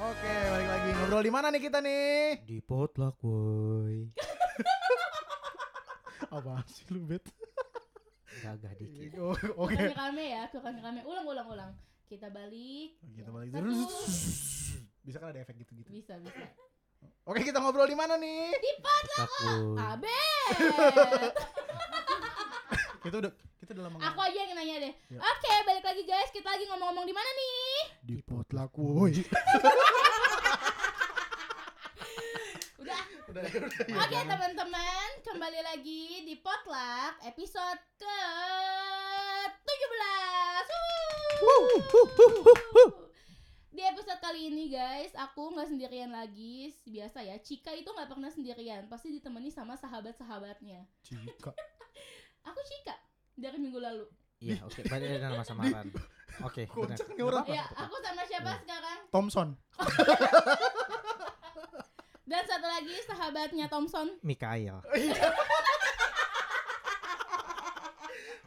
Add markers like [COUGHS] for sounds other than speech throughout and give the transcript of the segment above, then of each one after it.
Oke, balik lagi ngobrol di mana nih kita nih? Di potluck boy. [LAUGHS] Apa sih lu bet? Gagah dikit. Oh, Oke. Kurang rame ya, kurang rame. Ulang, ulang, ulang. Kita balik. Kita Ya, balik satu. terus. Bisa kan ada efek gitu-gitu. Bisa, bisa. Oke, kita ngobrol di mana nih? Di potluck. Abet. [LAUGHS] Kita udah kita udah lama Aku aja yang nanya deh. Ya. Oke, balik lagi guys. Kita lagi ngomong-ngomong di mana nih? Di potluck woi. Udah. udah, udah. ya, Oke, teman-teman, kembali lagi di potluck episode ke 17. Di episode kali ini guys, aku nggak sendirian lagi. Biasa ya, Cika itu nggak pernah sendirian, pasti ditemani sama sahabat-sahabatnya. Cika. [LAUGHS] Aku Cika dari minggu lalu. Iya, oke. Berarti ada nama samaran. Oke. Kocak nih orang. Ya, aku sama siapa sekarang? Thompson. [LAUGHS] Dan satu lagi sahabatnya Thompson. Mikael. [LAUGHS]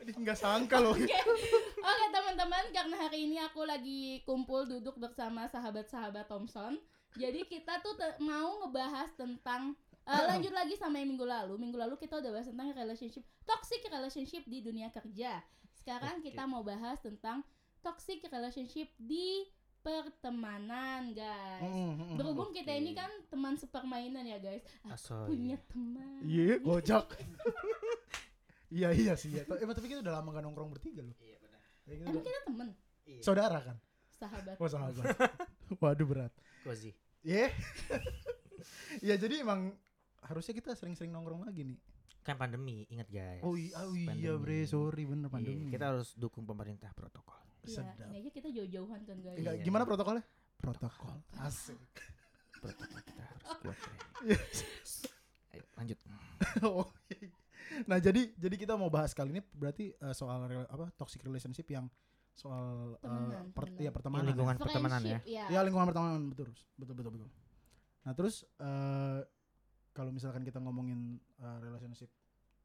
Ini nggak sangka loh. Oke, oke teman-teman, karena hari ini aku lagi kumpul duduk bersama sahabat-sahabat Thompson. Jadi kita tuh te- mau ngebahas tentang eh, [CLEARS THROAT] lanjut lagi sama yang minggu lalu. Minggu lalu kita udah bahas tentang relationship, toxic relationship di dunia kerja. Sekarang Oke. kita mau bahas tentang toxic relationship di pertemanan, guys. Mm, mm. Berhubung kita ini kan teman sepermainan ya, guys. Aku Asoy. punya teman. Iya, kocak. [LAUGHS] Iya iya sih. Iya. Eh, tapi kita udah lama gak nongkrong bertiga loh. Iya, benar. Ya, kita Emang udah- kita temen, Saudara kan? sahabat. Oh sahabat. [LAUGHS] Waduh berat. Kozi. Iya. [LAUGHS] ya jadi emang harusnya kita sering-sering nongkrong lagi nih. Kan pandemi, ingat guys. Oh iya, oh iya Pandemi. bre, sorry bener Iya, pandemi. kita harus dukung pemerintah protokol. Iya, Sedap. ini aja kita jauh-jauhan kan, guys. Enggak, Iya. gimana protokolnya? Protokol. Asik. Protokol kita harus kuat. Iya. Ayo, lanjut. [LAUGHS] oh, iya. Nah, jadi jadi kita mau bahas kali ini berarti eh, soal rela- apa toxic relationship yang soal eh, Temenan, per- temenan. ya pertemanan. lingkungan ya. pertemanan ya. Friendship, ya. Ya lingkungan pertemanan betul, betul betul betul. Nah terus eh kalau misalkan kita ngomongin eh, relationship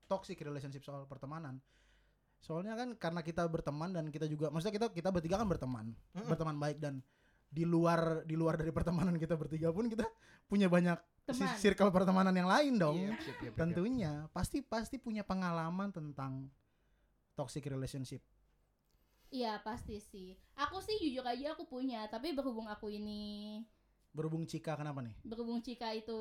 toxic relationship soal pertemanan, soalnya kan karena kita berteman dan kita juga, maksudnya kita kita bertiga kan berteman, Mm-mm. berteman baik dan di luar di luar dari pertemanan kita bertiga pun kita punya banyak Teman. circle pertemanan yang lain dong. Siap, siap, siap. Tentunya pasti pasti punya pengalaman tentang toxic relationship. Iya pasti sih. Aku sih jujur aja aku punya, tapi berhubung aku ini Berhubung Cika kenapa nih? berhubung Cika itu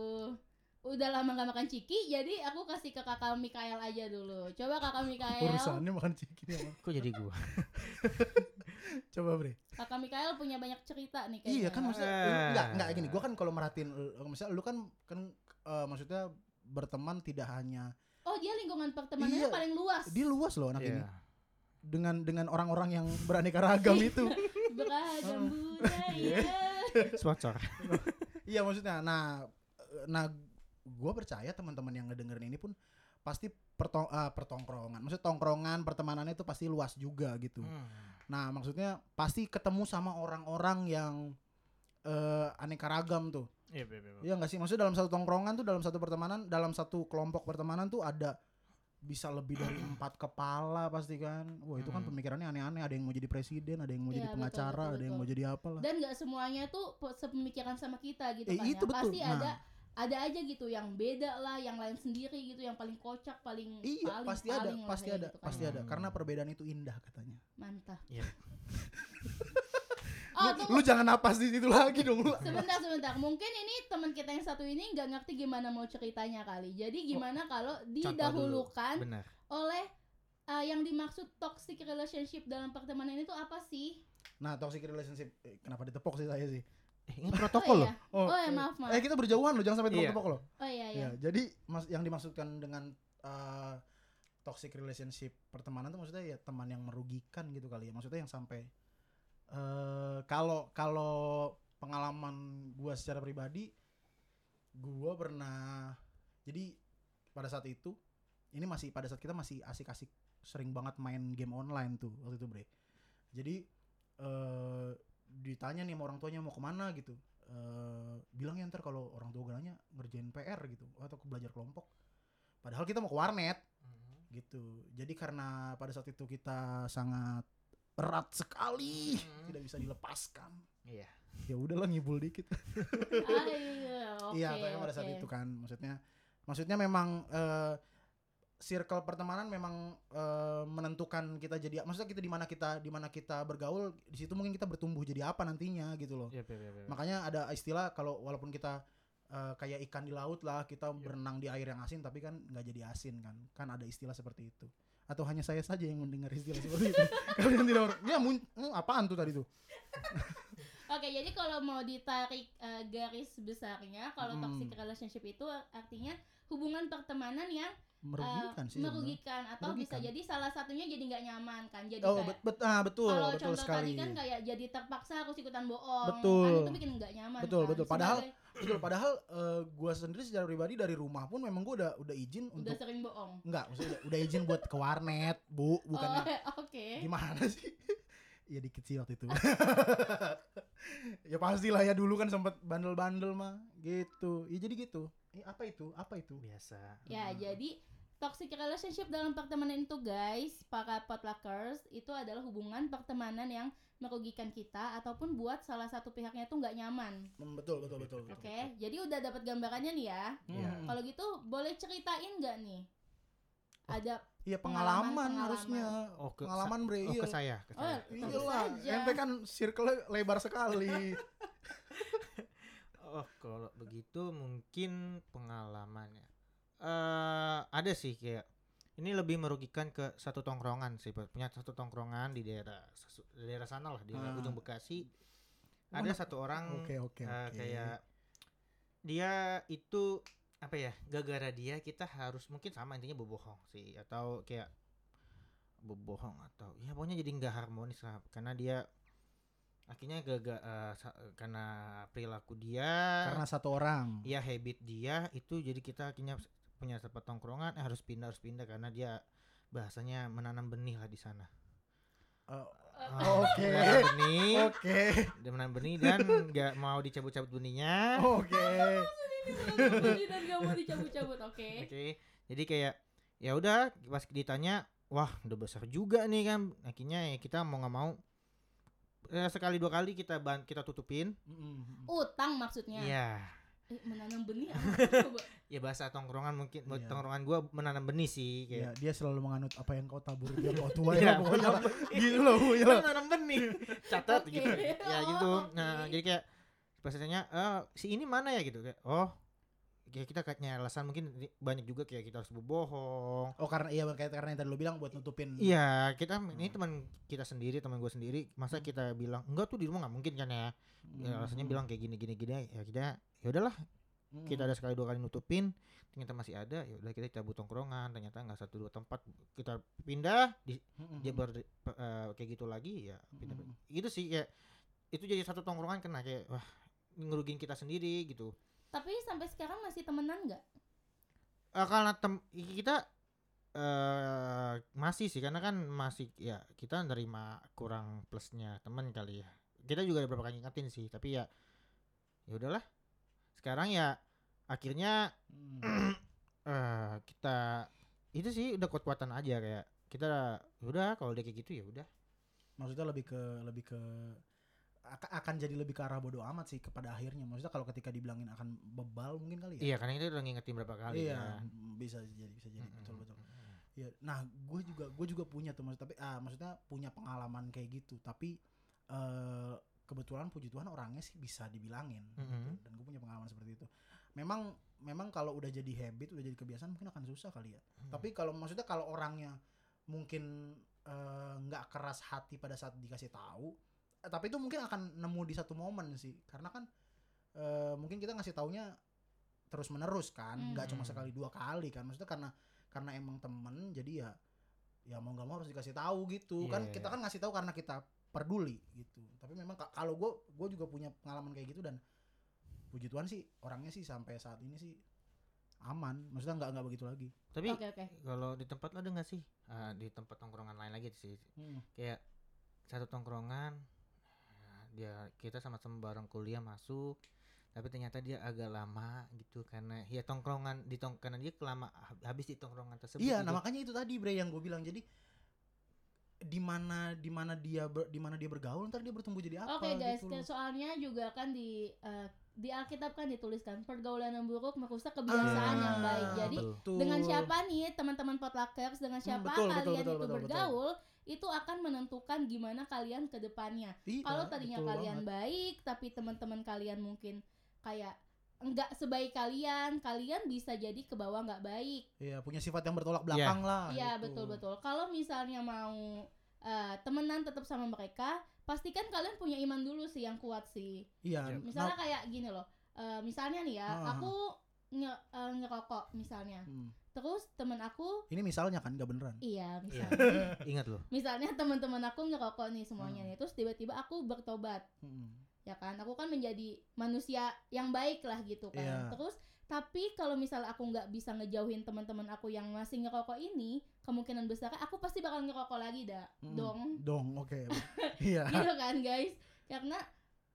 udah lama gak makan ciki, jadi aku kasih ke kakak Mikael aja dulu. Coba kakak Mikael, Urusannya makan Ciki emang. Kok jadi gua? [LAUGHS] Coba Bre. kakak Mikael punya banyak cerita nih Iya kayaknya. kan maksudnya Eh. enggak enggak gini. Gua kan kalau merhatiin misalnya lu kan kan eh, maksudnya berteman tidak hanya Oh dia lingkungan pertemanannya Iya. paling luas. dia luas loh anak ini Iya. dengan dengan orang-orang yang beraneka ragam itu. [LAUGHS] Beragam [LAUGHS] budaya. Sponsor. iya maksudnya. Nah nah gua percaya teman-teman yang ngedengerin ini pun pasti pertong eh, pertongkrongan. Maksudnya tongkrongan pertemanannya itu pasti luas juga gitu. Hmm. Nah, maksudnya pasti ketemu sama orang-orang yang eh, aneka ragam tuh. Iya, iya, iya. Iya nggak sih? Maksudnya dalam satu tongkrongan tuh, dalam satu pertemanan, dalam satu kelompok pertemanan tuh ada bisa lebih dari [CLEARS THROAT] empat kepala pasti kan. Wah itu kan Hmm. pemikirannya aneh-aneh. Ada yang mau jadi presiden, ada yang mau Iya, jadi betul, pengacara, betul, ada yang betul. mau jadi apa lah. Dan nggak semuanya tuh sepemikiran sama kita gitu Eh, kan itu ya. betul. Pasti Nah. ada ada aja gitu yang beda lah, yang lain sendiri gitu, yang paling kocak, paling Iya paling, pasti ada, paling lah pasti kayak ada, gitu kan. pasti ada. Hmm. Karena perbedaan itu indah katanya. Mantap. Iya. [LAUGHS] Oh, lu, tunggu. lu jangan napas di situ lagi dong. lu. Sebentar, sebentar. Mungkin ini teman kita yang satu ini nggak ngerti gimana mau ceritanya kali. Jadi gimana kalau Contoh didahulukan oleh uh, yang dimaksud toxic relationship dalam pertemanan itu apa sih? Nah toxic relationship, eh, kenapa ditepok sih saya sih? Eh, ini protokol oh, loh. iya. Oh, ya, maaf, maaf. Eh kita berjauhan loh, jangan sampai Iya. tepok-tepok loh. Oh iya iya. Ya, jadi mas yang dimaksudkan dengan uh, toxic relationship pertemanan tuh maksudnya ya teman yang merugikan gitu kali ya. Maksudnya yang sampai eh kalau kalau pengalaman gua secara pribadi gua pernah jadi pada saat itu ini masih pada saat kita masih asik-asik sering banget main game online tuh waktu itu bre jadi eh ditanya nih sama orang tuanya mau ke mana gitu eh bilang ya ntar kalau orang tua gue nanya ngerjain PR gitu atau ke belajar kelompok padahal kita mau ke warnet gitu jadi karena pada saat itu kita sangat erat sekali Hmm. tidak bisa dilepaskan Iya. ya udahlah ngibul dikit Ah, iya, oke. iya tapi pada saat oke. itu kan maksudnya maksudnya memang eh, circle pertemanan memang eh, menentukan kita jadi maksudnya kita di mana kita di mana kita bergaul di situ mungkin kita bertumbuh jadi apa nantinya gitu loh. Iya, iya, iya, iya. makanya ada istilah kalau walaupun kita eh, kayak ikan di laut lah kita berenang di air yang asin tapi kan nggak jadi asin kan. Kan ada istilah seperti itu. Atau hanya saya saja yang mendengar istilah seperti itu. [LAUGHS] Kalian tidak ya mun- hmm, apaan tuh tadi tuh? [LAUGHS] Oke, jadi kalau mau ditarik eh, garis besarnya, kalau Hmm. toxic relationship itu artinya hubungan pertemanan yang merugikan sih sebenarnya. merugikan atau bisa Merugikan. jadi salah satunya jadi nggak nyaman kan. Jadi oh kayak bet, bet, ah, betul kalau betul contoh sekali tadi kan kayak jadi terpaksa harus ikutan bohong, Betul. kan itu bikin nggak nyaman. Betul, kan. betul. Padahal Sebagai- [CLEARS THROAT] betul padahal eh, gua sendiri secara pribadi dari rumah pun memang gua udah udah izin udah untuk sering bohong. enggak maksudnya udah, udah izin buat ke warnet bu [LAUGHS] bukannya Oh, oke. gimana sih [LAUGHS] ya dikit sih waktu itu [LAUGHS] ya pastilah ya dulu kan sempet bandel-bandel mah gitu ya jadi gitu eh, apa itu apa itu Biasa. Ya, Hmm. jadi toxic relationship dalam pertemanan itu guys, para potluckers itu adalah hubungan pertemanan yang merugikan kita ataupun buat salah satu pihaknya tuh nggak nyaman. Hmm, betul betul betul, betul. Oke, jadi udah dapat gambarannya nih ya. Hmm. Kalau gitu boleh ceritain nggak nih? Ada iya pengalaman- harusnya. Oh, ke, pengalaman bre oh, iya. ke saya, ke Oh, saya. iyalah ente kan circle lebar sekali. [LAUGHS] Oh, kalau begitu mungkin pengalamannya. eh ada sih kayak ini lebih merugikan ke satu tongkrongan sih punya satu tongkrongan di daerah sesu- daerah sana lah di Ah. ujung Bekasi. Mana- ada satu orang oke oke eh, oke. kayak dia itu apa ya gara-gara dia kita harus mungkin sama intinya berbohong sih atau kayak berbohong atau ya pokoknya jadi nggak harmonis lah karena dia akhirnya gaga eh, sa- karena perilaku dia karena satu orang. ya habit dia itu jadi kita akhirnya punya tempat tongkrongan eh, harus pindah harus pindah karena dia bahasanya menanam benih lah di sana. Ah, oke menanam benih oke dia menanam benih dan nggak mau dicabut-cabut benihnya oke dan gak mau dicabut-cabut, oke. Oke, jadi kayak ya udah pas ditanya, wah udah besar juga nih kan. Akhirnya ya kita mau nggak mau eh, sekali dua kali kita ban kita tutupin. Utang maksudnya. Iya. Eh, menanam benih apa [LAUGHS] coba? Ya bahasa tongkrongan mungkin buat Iya. tongkrongan gua menanam benih sih Ya, kayak. dia selalu menganut apa yang kau tabur biar kau [LAUGHS] tuai Iya, lah pokoknya lah. menanam benih. gitu loh lah. [LAUGHS] menanam benih. Catat Oke. gitu. Ya gitu. Nah, jadi kayak pas ditanya, "Eh, si ini mana ya?" gitu kayak. Oh, kayak kita kayaknya alasan mungkin banyak juga kayak kita harus berbohong Oh karena iya kayak karena yang tadi lu bilang buat nutupin Iya, kita ini Hmm. teman kita sendiri, teman gue sendiri. Masa kita bilang enggak tuh di rumah nggak mungkin kan ya? Ya Hmm. alasannya bilang kayak gini gini gini ya kita ya udahlah Hmm. kita ada sekali dua kali nutupin ternyata masih ada ya udah kita cabut tongkrongan ternyata nggak satu dua tempat kita pindah di Hmm. dia ber, eh, kayak gitu lagi ya pindah Hmm. itu sih kayak itu jadi satu tongkrongan kena kayak wah ngerugiin kita sendiri gitu Tapi sampai sekarang masih temenan nggak? Eh, karena tem kita eh masih sih karena kan masih ya kita nerima kurang plusnya temen kali ya kita juga ada beberapa kali ingetin sih tapi ya ya udahlah sekarang ya akhirnya Hmm. [CLEARS THROAT] eh kita itu sih udah kuat-kuatan aja kayak kita ya udah kalau dia kayak gitu ya udah Maksudnya lebih ke lebih ke aka- akan jadi lebih ke arah bodoh amat sih kepada akhirnya. Maksudnya kalau ketika dibilangin akan bebal mungkin kali ya. iya karena kita udah ngingetin berapa kali Iya, ya bisa jadi bisa jadi betul betul. Iya. Nah, gue juga gue juga punya tuh maksud tapi ah maksudnya punya pengalaman kayak gitu. Tapi eh kebetulan puji Tuhan orangnya sih bisa dibilangin gitu. Mm-mm. dan gue punya pengalaman seperti itu. Memang memang kalau udah jadi habit, udah jadi kebiasaan mungkin akan susah kali ya. Hmm. Tapi kalau maksudnya kalau orangnya mungkin eh, nggak keras hati pada saat dikasih tahu, eh, tapi itu mungkin akan nemu di satu momen sih. Karena kan eh, mungkin kita ngasih taunya terus menerus kan, nggak cuma Hmm. sekali dua kali kan. Maksudnya karena karena emang temen jadi ya ya mau nggak mau harus dikasih tahu gitu kan Iya. kita kan ngasih tahu karena kita peduli gitu. Tapi memang ka- kalau gue gue juga punya pengalaman kayak gitu dan puji Tuhan sih orangnya sih sampai saat ini sih aman. Maksudnya nggak nggak begitu lagi. Tapi Oke oke. kalau di tempat lo ada nggak sih? Ah, di tempat tongkrongan lain lagi sih. Kayak satu tongkrongan nah, dia kita sama-sama bareng kuliah masuk tapi ternyata dia agak lama gitu karena ya tongkrongan di tong karena dia kelama hab- habis di tongkrongan tersebut iya gitu. nah makanya itu tadi bre yang gue bilang. Jadi di mana di mana dia ber- di mana dia bergaul ntar dia bertumbuh jadi apa Oke guys, gitu loh. soalnya juga kan di eh, di Alkitab kan dituliskan pergaulan yang buruk merusak kebiasaan Ah, yang baik. Jadi betul. dengan siapa nih teman-teman potluckers, dengan siapa Hmm, betul, betul, kalian betul, itu betul, betul. bergaul, itu akan menentukan gimana kalian ke depannya. Iya, Kalau tadinya betul kalian banget. baik, tapi teman-teman kalian mungkin kayak enggak sebaik kalian, kalian bisa jadi ke bawah nggak baik. Iya, punya sifat yang bertolak belakang lah. Iya gitu. betul betul. Kalau misalnya mau eh, temenan tetap sama mereka, pastikan kalian punya iman dulu sih yang kuat sih. Iya. Iya. Misalnya nah- kayak gini loh. eh, misalnya nih ya, Ah. aku nge- eh, ngerokok misalnya. Hmm. Terus temen aku Ini misalnya kan gak beneran. iya Iya. misalnya Ingat loh. misalnya teman-teman aku ngerokok nih semuanya Hmm. nih. Terus tiba-tiba aku bertobat Hmm. Ya kan aku kan menjadi manusia yang baik lah gitu kan Iya. terus tapi kalau misalnya aku nggak bisa ngejauhin teman-teman aku yang masih ngerokok ini kemungkinan besar aku pasti bakal ngerokok lagi dah Hmm. dong Dong, oke. [LAUGHS] Iya. gitu kan guys karena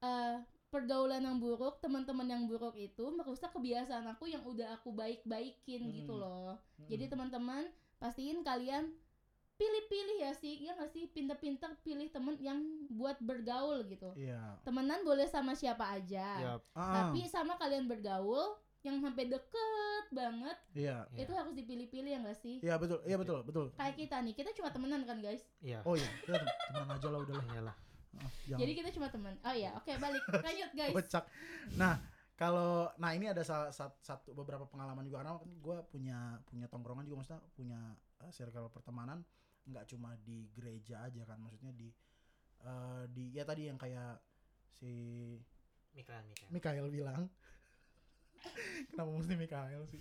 eh, pergaulan yang buruk teman-teman yang buruk itu merusak kebiasaan aku yang udah aku baik-baikin gitu Hmm. loh Hmm. jadi teman-teman pastiin kalian pilih-pilih ya sih ya nggak sih? Pinter-pinter pilih temen yang buat bergaul gitu. Iya. temenan boleh sama siapa aja. Ya, Ah, tapi sama kalian bergaul yang sampai deket banget iya. Iya. itu harus dipilih-pilih ya nggak sih? Iya betul, iya betul, betul. kayak kita nih kita cuma temenan kan guys? Iya. Oh iya, tem- temenan aja lah udah lah. Iyalah. Ah, jangan. Jadi kita cuma teman oh ya oke balik. Lanjut [LAUGHS] guys. Kocak. Nah, kalau nah ini ada sa- sa- satu beberapa pengalaman juga. Karena kan gue punya punya tongkrongan juga maksudnya punya uh, circle pertemanan nggak cuma di gereja aja kan maksudnya di eh, di ya tadi yang kayak si Mikael, Mikael. Mikael bilang. [LAUGHS] Kenapa mesti Mikael sih?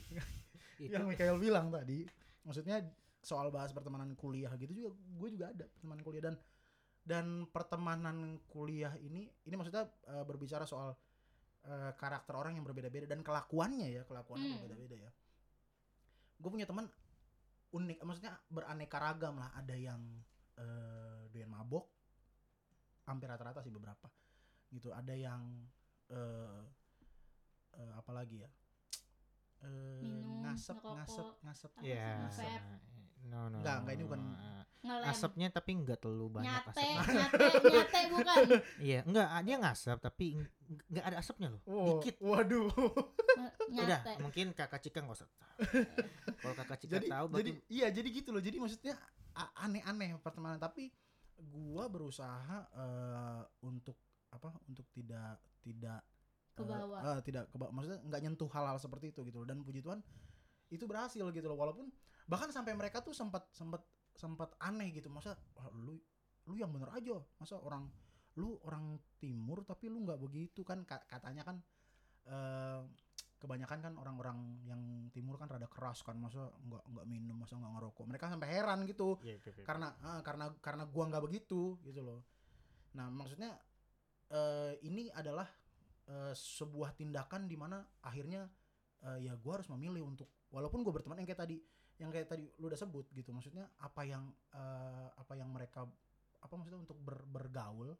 Itu. Yang Mikael bilang tadi maksudnya soal bahas pertemanan kuliah gitu juga gue juga ada pertemanan kuliah. Dan dan pertemanan kuliah ini ini maksudnya eh, berbicara soal eh, karakter orang yang berbeda-beda dan kelakuannya ya kelakuannya Hmm. berbeda-beda ya. Gue punya teman unik maksudnya beraneka ragam lah ada yang eh, doyan mabok hampir rata-rata sih beberapa gitu ada yang eh eh, apa lagi ya eh Minum, ngasep ngasep ngasep Apa Iya. sih, vape? No, no. Enggak, enggak, ini bukan- ngelem Asapnya tapi enggak terlalu banyak nyate asapnya. nyate [LAUGHS] nyate bukan Iya, enggak, dia ngasap tapi enggak ada asapnya loh. Oh, Dikit. waduh Udah, nyate mungkin Kakak Cika enggak usah. Kalau Kakak Cika jadi tahu jadi berarti iya jadi gitu loh jadi maksudnya aneh-aneh pertemanan tapi gua berusaha eh, untuk apa untuk tidak tidak Ke eh, bawah. eh, tidak ke bawah maksudnya nggak nyentuh hal-hal seperti itu gitu loh dan puji Tuhan itu berhasil gitu loh walaupun bahkan sampai mereka tuh sempat sempat sempat aneh gitu. Masa "Wah, lu lu yang bener aja. Masa orang lu orang timur tapi lu nggak begitu? Kan Ka- katanya kan eh kebanyakan kan orang-orang yang timur kan rada keras kan. Masa nggak nggak minum masa nggak ngerokok. Mereka sampai heran gitu. Iya, iya, iya. karena ah, karena karena gua nggak begitu gitu loh. Nah maksudnya eh ini adalah eh, sebuah tindakan di mana akhirnya eh, ya gua harus memilih untuk walaupun gue berteman yang kayak tadi yang kayak tadi lu udah sebut gitu maksudnya apa yang eh, apa yang mereka apa maksudnya untuk ber- bergaul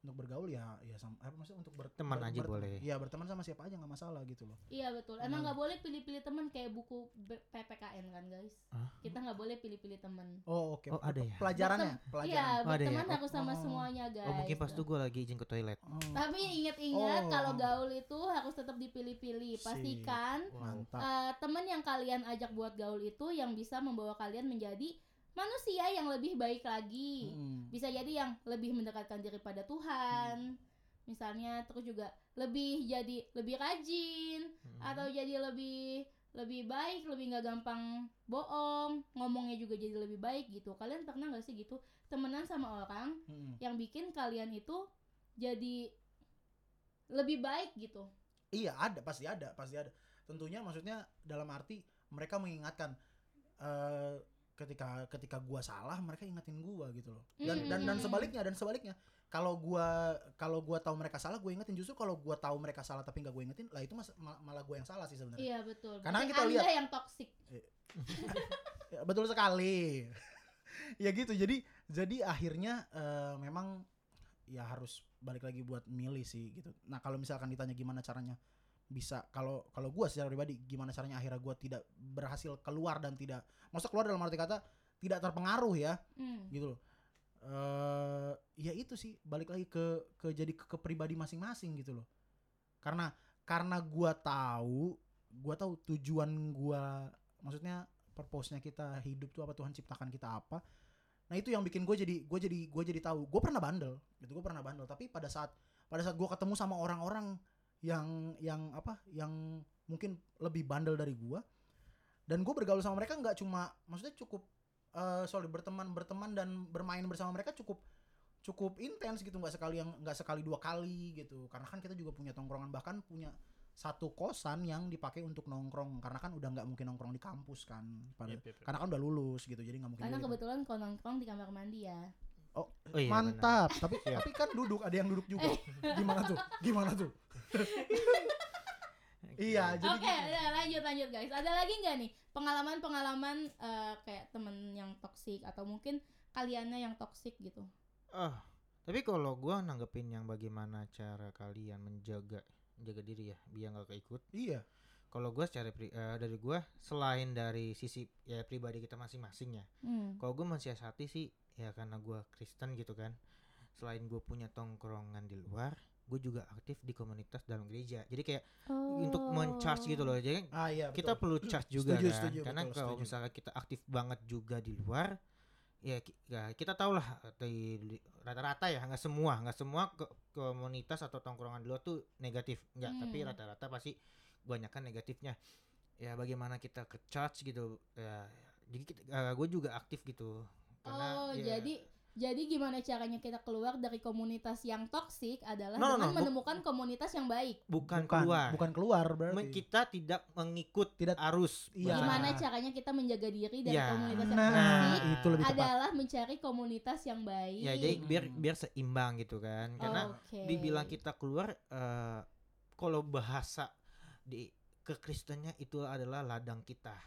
untuk bergaul ya ya sama apa maksudnya untuk ber, Teman aja boleh. ya berteman sama siapa aja nggak masalah gitu loh iya betul emang nggak boleh pilih-pilih teman kayak buku PPKN kan guys Hah? kita nggak boleh pilih-pilih teman oh oke Oh, ada ya? pelajarannya pelajaran iya Oh, ya? berteman harus sama Oh. semuanya guys Oh, mungkin pas tuh gue lagi izin ke toilet. Oh, tapi ingat-ingat Oh. kalau gaul itu harus tetap dipilih-pilih pastikan mantap eh, teman yang kalian ajak buat gaul itu yang bisa membawa kalian menjadi manusia yang lebih baik lagi Mm. bisa jadi yang lebih mendekatkan diri pada Tuhan misalnya terus juga lebih jadi lebih rajin Hmm. atau jadi lebih lebih baik lebih nggak gampang bohong ngomongnya juga jadi lebih baik gitu kalian pernah nggak sih gitu temenan sama orang Mm. yang bikin kalian itu jadi lebih baik gitu Iya ada pasti ada pasti ada. Tentunya maksudnya dalam arti mereka mengingatkan eh ketika ketika gua salah mereka ingetin gua gitu loh. Dan dan dan Hmm. sebaliknya dan sebaliknya kalau gua kalau gua tahu mereka salah gue ingetin justru kalau gua tahu mereka salah tapi nggak gue ingetin lah itu mas, mal- malah gue yang salah sih sebenarnya. iya betul Karena kita lihat- yang toksik [LAUGHS] Ya, betul sekali. [LAUGHS] ya gitu. Jadi jadi akhirnya eh, memang ya harus balik lagi buat milih sih gitu. Nah, kalau misalkan ditanya gimana caranya bisa kalau kalau gua secara pribadi gimana caranya akhirnya gua tidak berhasil keluar dan tidak maksud keluar dalam arti kata tidak terpengaruh ya Hmm. gitu loh. eh ya itu sih balik lagi ke ke jadi ke, ke pribadi masing-masing gitu loh karena karena gua tahu gua tahu tujuan gua maksudnya purpose-nya kita hidup tuh apa Tuhan ciptakan kita apa nah itu yang bikin gue jadi gue jadi gue jadi tahu gue pernah bandel gitu gue pernah bandel tapi pada saat pada saat gue ketemu sama orang-orang yang yang apa yang mungkin lebih bandel dari gua. Dan gue bergaul sama mereka nggak cuma maksudnya cukup eh sorry berteman berteman dan bermain bersama mereka cukup cukup intens gitu. Nggak sekali yang nggak sekali dua kali gitu. Karena kan kita juga punya tongkrongan bahkan punya satu kosan yang dipakai untuk nongkrong. Karena kan udah nggak mungkin nongkrong di kampus kan. Pada Yep, yep, yep. karena kan udah lulus gitu jadi nggak mungkin Karena di kebetulan kalau nongkrong di kamar mandi ya. Oh iya, mantap tapi Siap. tapi kan duduk ada yang duduk juga gimana tuh gimana tuh [LAUGHS] iya jadi Oke, gitu. ya, lanjut lanjut guys. Ada lagi nggak nih pengalaman-pengalaman eh, kayak temen yang toksik atau mungkin kaliannya yang toksik gitu? Oh, tapi kalau gua nanggepin yang bagaimana cara kalian menjaga menjaga diri ya biar nggak keikut. iya Kalau gua secara pri- eh, dari gua selain dari sisi ya pribadi kita masing-masing ya. Hmm. Kalau gua mensiasati sih ya karena gua Kristen gitu kan. Selain gue punya tongkrongan di luar, gue juga aktif di komunitas dalam gereja. Jadi kayak untuk men-charge gitu loh. Jadi ah iya kita betul. perlu charge juga Setuju, kan setuju, karena betul, kalau setuju. misalnya kita aktif banget juga di luar ya, ya kita tahu lah rata-rata ya nggak semua nggak semua ke- komunitas atau tongkrongan di luar tuh negatif nggak tapi Hmm. rata-rata pasti kebanyakan negatifnya ya bagaimana kita ke charge gitu ya jadi gue juga aktif gitu karena Oh, ya, jadi jadi gimana caranya kita keluar dari komunitas yang toksik adalah No, no, dengan no, bu- menemukan komunitas yang baik. bukan, bukan keluar bukan keluar berarti Men- kita tidak mengikut Tidak- arus Iya. Gimana caranya kita menjaga diri dari Ya. komunitas yang nah toksik itu lebih tepat adalah mencari komunitas yang baik. ya jadi biar Hmm. biar seimbang gitu kan karena Oke. dibilang kita keluar eh kalau bahasa di kekristennya itu adalah ladang kita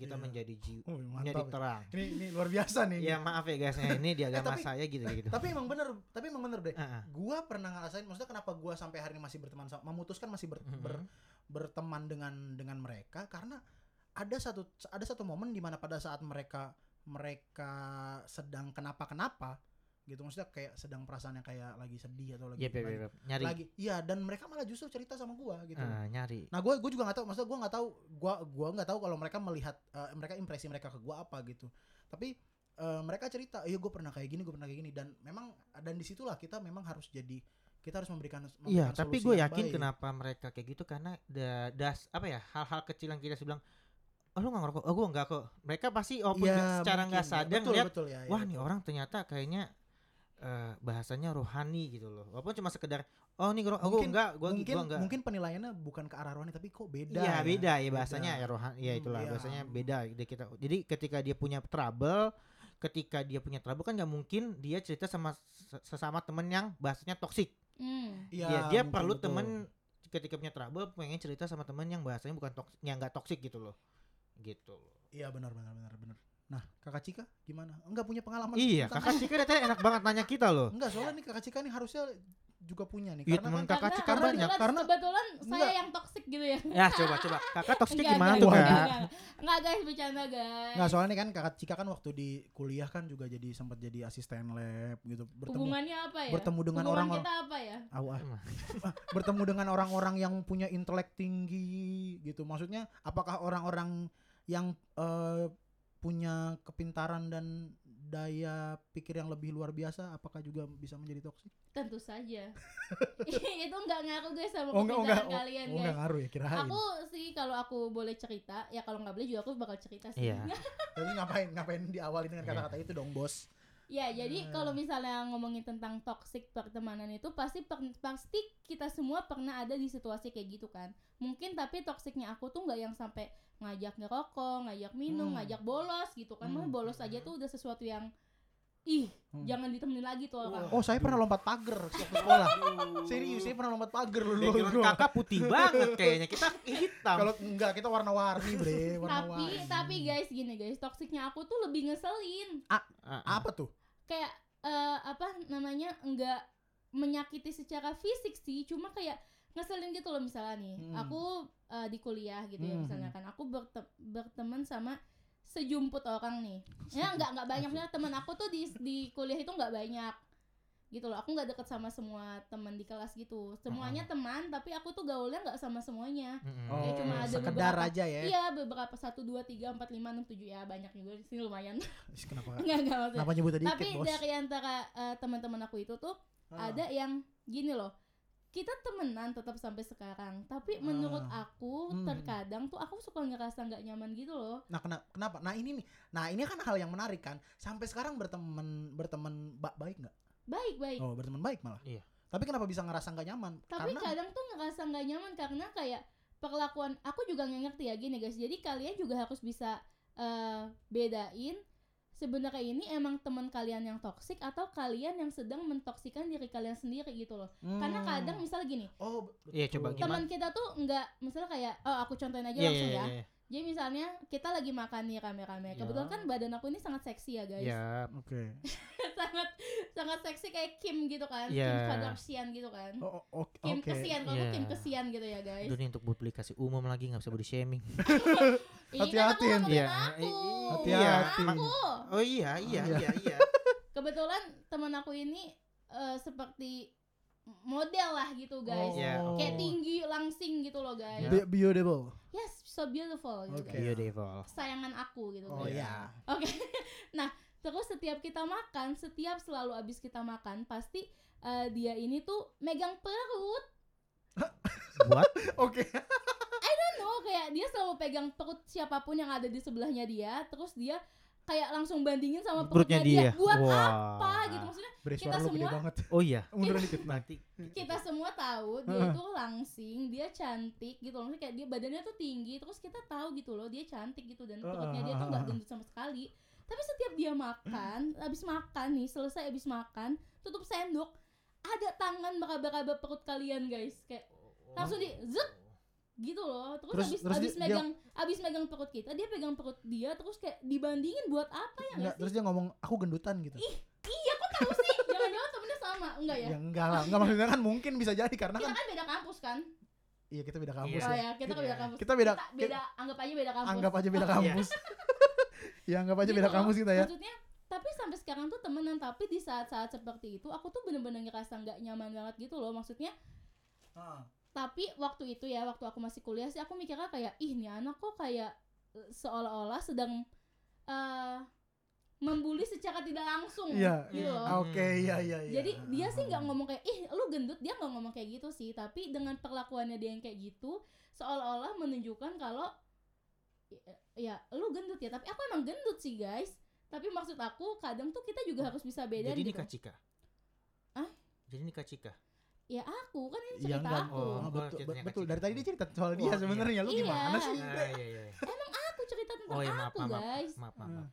kita Iya. menjadi jiwa Wih, menjadi terang ini ini luar biasa nih ya maaf ya guys ya, ini di [LAUGHS] agama tapi- saya gitu gitu tapi emang bener tapi emang bener deh ah. gua pernah ngerasain maksudnya kenapa gua sampai hari ini masih berteman sama memutuskan masih ber- Mhm. ber- berteman dengan dengan mereka karena ada satu ada satu momen di mana pada saat mereka mereka sedang kenapa kenapa gitu maksudnya kayak sedang perasaannya kayak lagi sedih atau lagi Yep, yep, yep, nyari lagi iya dan mereka malah justru cerita sama gua gitu Ah, nyari Nah, gue gue juga nggak tahu, maksudnya gue nggak tahu, gue gua nggak tahu kalau mereka melihat eh, mereka impresi mereka ke gue apa gitu. Tapi eh, mereka cerita, iya gue pernah kayak gini, gue pernah kayak gini, dan memang dan di situlah kita memang harus jadi kita harus memberikan. Iya, tapi gue yakin baik. kenapa mereka kayak gitu karena da, das apa ya hal-hal kecil yang kita bilang, oh lu nggak ngerokok, oh gue nggak kok. Mereka pasti open Iya, secara nggak mungkin, ya. sadar betul, ngeliat, betul, ya, ya, wah nih betul. orang ternyata kayaknya eh, bahasanya rohani gitu loh. Walaupun cuma sekedar, oh nih oh, gue enggak, gue mungkin gua enggak. mungkin penilaiannya bukan ke arah rohani tapi kok beda. Iya ya. beda ya bahasanya Beda. ya rohani ya Hmm, itulah iya. bahasanya beda dia kita jadi ketika dia punya trouble ketika dia punya trouble kan nggak mungkin dia cerita sama se- sesama temen yang bahasanya toksik Hmm. Iya, ya, dia perlu betul. temen ketika punya trouble pengen cerita sama temen yang bahasanya bukan toksik yang nggak toksik gitu loh gitu loh Iya benar benar benar benar. Nah, Kakak Cika gimana? Enggak punya pengalaman. iya kakak Cika tadi enak banget nanya kita loh Enggak, soalnya nih Kakak Cika nih harusnya juga punya nih Iya, karena kan kakak Karena Cika banyak karena- kebetulan saya Enggak. yang toksik gitu ya. ya coba coba kakak toksiknya Enggak, gimana enggak, tuh kak enggak, enggak. Enggak guys, bercanda guys. Enggak, soalnya nih kan Kakak Cika kan waktu di kuliah kan juga jadi sempat jadi asisten lab gitu, bertemu Hubungannya apa ya? bertemu dengan Hubungan orang-orang kita apa ya? Ah. Emang. [LAUGHS] bertemu dengan orang-orang yang punya intelek tinggi gitu. Maksudnya apakah orang-orang yang eh, punya kepintaran dan daya pikir yang lebih luar biasa apakah juga bisa menjadi toksik? Tentu saja. [LAUGHS] [LAUGHS] itu enggak ngaruh guys sama Oh enggak, oh, enggak, kepintaran oh, kalian oh, guys. enggak ngaruh ya kirain. Aku sih kalau aku boleh cerita, ya kalau nggak boleh juga aku bakal cerita sih. iya [LAUGHS] Tapi ngapain ngapain diawali dengan Iya. kata-kata itu dong, Bos? Ya, jadi Hmm. kalau misalnya ngomongin tentang toxic pertemanan itu pasti per- pasti kita semua pernah ada di situasi kayak gitu kan. Mungkin tapi toksiknya aku tuh nggak yang sampai ngajak ngerokok, ngajak minum, Hmm. ngajak bolos gitu kan. Hmm. bolos aja tuh udah sesuatu yang ih, Hmm. jangan ditemenin lagi tuh orang. Oh, saya pernah lompat pagar waktu sekolah. Serius, saya pernah lompat pagar dulu. Kakak putih banget kayaknya kita hitam Kalau enggak kita warna-warni, Bre, Tapi warna-warni. tapi guys gini guys, toksiknya aku tuh lebih ngeselin. Ah, ah. apa tuh? Kayak eh, apa namanya? enggak menyakiti secara fisik sih, cuma kayak ngeselin gitu loh misalnya nih. Hmm. Aku eh, di kuliah gitu ya Hmm. misalnya kan aku berte- berteman sama sejumput orang nih ya nggak nggak banyaknya teman aku tuh di di kuliah itu nggak banyak gitu loh aku nggak deket sama semua teman di kelas gitu semuanya teman tapi aku tuh gaulnya nggak sama semuanya. Oh, Kayak cuma ada sekedar beberapa- aja ya. iya beberapa satu dua tiga empat lima enam tujuh ya banyak juga di sini lumayan [LAUGHS] Kenapa? [LAUGHS] nggak nggak maksudnya Kenapa nyebut tadi tapi dikit, Bos? dari antara eh, teman-teman aku itu tuh Ah. ada yang gini loh kita temenan tetap sampai sekarang tapi menurut Ah. aku Hmm. terkadang tuh aku suka ngerasa nggak nyaman gitu loh Nah, kena- kenapa? Nah, ini nih. Nah, ini kan hal yang menarik kan. Sampai sekarang berteman berteman ba- baik nggak? baik baik Oh, berteman baik malah. Iya. Tapi kenapa bisa ngerasa nggak nyaman? tapi Karena kadang tuh ngerasa nggak nyaman karena kayak perlakuan aku juga nggak ngerti ya gini guys jadi kalian juga harus bisa eh, bedain sebenarnya ini emang teman kalian yang toksik atau kalian yang sedang mentoksikan diri kalian sendiri gitu loh karena Hmm. kadang misalnya gini Oh. Iya, coba teman kita tuh nggak misalnya kayak oh aku contohin aja Iya, langsung iya, ya iya. jadi misalnya kita lagi makan nih rame-rame Ya. kebetulan kan badan aku ini sangat seksi ya guys Iya. Oke. [LAUGHS] sangat sangat seksi kayak Kim gitu kan Kim Ya. Kardashian gitu kan Oh, oh, oke. Kim kesian kalau Iya. Kim kesian gitu ya guys ini untuk publikasi umum lagi nggak bisa body shaming. [LAUGHS] Ini Hati-hati, kan aku Iya, Hati-hati. aku Oh iya, iya, Iya. iya, iya. [LAUGHS] kebetulan teman aku ini eh, seperti model lah gitu guys Oh. Iya, oke. kayak tinggi langsing gitu loh guys Ya. Be- beautiful. yes so beautiful gitu guys. Iya, Devil. sayangan aku gitu Oh guys iya. Oke. [LAUGHS] Nah, terus setiap kita makan, setiap selalu abis kita makan, pasti eh, dia ini tuh megang perut. [LAUGHS] Buat Oke. Kayak dia selalu pegang perut siapa pun yang ada di sebelahnya dia, terus dia kayak langsung bandingin sama perutnya perutnya, dia. Buat Wah. apa gitu maksudnya? Beri Kita semua- banget. [LAUGHS] Oh iya. Munduran dikit. Nanti Kita semua tahu dia itu langsing, dia cantik gitu loh. Maksudnya kayak dia badannya tuh tinggi, terus kita tahu gitu loh, dia cantik gitu dan perutnya dia tuh nggak gendut sama sekali. Tapi setiap dia makan, habis makan nih, selesai habis makan, tutup sendok, ada tangan meraba-raba perut kalian guys, kayak langsung di zet gitu loh. Terus, Terus- habis terus habis dia- megang habis megang perut kita, dia pegang perut dia, terus kayak dibandingin buat apa ya Enggak, nggak sih? terus dia ngomong aku gendutan gitu. Iya, kok tahu sih? [LAUGHS] Jangan-jangan temennya sama, enggak ya? Ya enggak lah, enggak maksudnya kan mungkin bisa jadi karena Kita kan kan beda kampus kan? iya kita beda kampus Iya. Oh ya. ya, kita kan beda kampus. Kita beda Kita beda, anggap aja beda kampus. anggap aja beda [LAUGHS] Iya. kampus. [LAUGHS] ya anggap aja Gitu beda loh. kampus kita ya. Maksudnya, tapi sampai sekarang tuh temenan tapi di saat-saat seperti itu aku tuh bener-bener ngerasa nggak nyaman banget gitu loh maksudnya tapi waktu itu ya waktu aku masih kuliah sih aku mikirnya kayak ih nih anak kok kayak eh, seolah-olah sedang eh membuli secara tidak langsung Iya. gitu loh Hmm. Oke, iya iya iya. jadi dia sih nggak ngomong kayak ih lu gendut dia nggak ngomong kayak gitu sih tapi dengan perlakuannya dia yang kayak gitu seolah-olah menunjukkan kalau ya, ya lu gendut ya tapi aku emang gendut sih guys tapi maksud aku kadang tuh kita juga harus bisa beda Jadi ini gitu Cika. Ah? Jadi ini Cika. Ya aku kan ini Iya cerita enggak. aku Oh, Oh, oh, betul, betul. Dari tadi dia cerita soal dia Oh, iya. sebenarnya. Lu Iya. gimana sih? Ah, iya iya. iya. aku cerita tentang Oh ya maaf, aku maaf, guys maaf, maaf, maaf.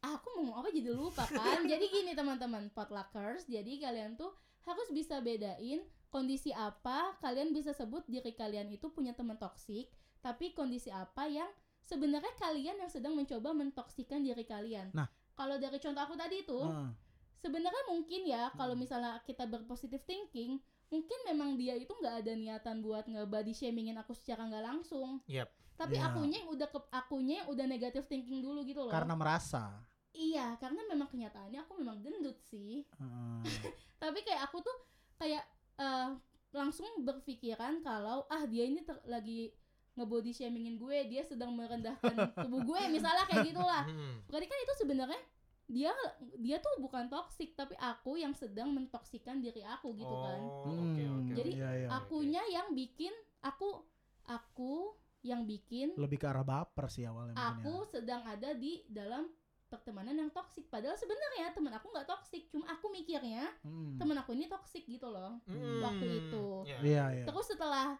aku mau ngomong apa jadi lupa kan jadi gini teman-teman potluckers jadi kalian tuh harus bisa bedain kondisi apa kalian bisa sebut diri kalian itu punya teman toksik tapi kondisi apa yang sebenarnya kalian yang sedang mencoba mentoksikan diri kalian Nah. kalau dari contoh aku tadi itu Heeh. sebenarnya mungkin ya kalau Hmm. misalnya kita berpositif thinking mungkin memang dia itu nggak ada niatan buat nge-body shamingin aku secara nggak langsung Yap. tapi Iya. akunya yang udah ke akunya yang udah negatif thinking dulu gitu loh Karena merasa. Iya, karena memang kenyataannya aku memang gendut sih. Heeh. [LAUGHS] Tapi kayak aku tuh kayak eh, langsung berpikiran kalau ah dia ini ter- lagi ngebody shamingin gue, dia sedang merendahkan [LAUGHS] tubuh gue, misalnya kayak gitulah. Hmm. Berarti kan itu sebenarnya dia dia tuh bukan toksik, tapi aku yang sedang mentoksikan diri aku gitu kan. Oh, oke Hmm, oke. Jadi, iya, iya. Akunya yang bikin aku aku yang bikin lebih ke arah baper sih awalnya mungkin ya. aku sedang ada di dalam pertemanan yang toksik padahal sebenarnya teman aku nggak toksik cuma aku mikirnya Hmm. teman aku ini toksik gitu loh Hmm. waktu itu. Iya. Iya, iya. terus setelah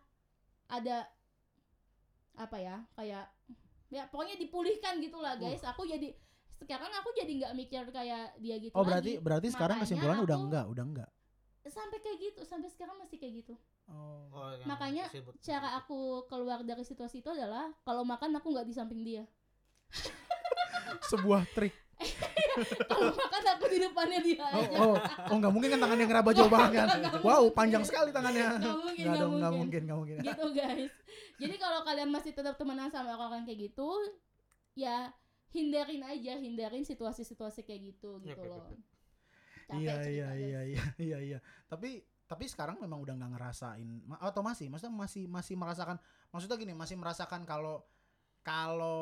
ada apa ya kayak ya pokoknya dipulihkan gitulah guys aku jadi sekarang aku jadi nggak mikir kayak dia gitu Oh, berarti lagi berarti sekarang Makanya kesimpulan udah enggak, udah enggak. sampai kayak gitu sampai sekarang masih kayak gitu Oh. Oh, Makanya disebut- cara aku keluar dari situasi itu adalah kalau makan aku nggak di samping dia Sebuah trik. [LAUGHS] kalau makan aku di depannya dia Oh, aja oh, oh enggak mungkin kan tangannya ngeraba jauh banget kan. Nggak Wow, panjang sekali tangannya. Nggak mungkin, Nggak nggak nggak mungkin. mungkin, nggak mungkin. gitu guys jadi kalau kalian masih tetap temenan sama orang kayak gitu ya hindarin aja hindarin situasi-situasi kayak gitu Yap, gitu loh. Capek iya cerita, iya guys. iya iya [LAUGHS] iya iya tapi tapi sekarang memang udah nggak ngerasain ma- atau masih maksudnya masih masih merasakan maksudnya gini masih merasakan kalau kalau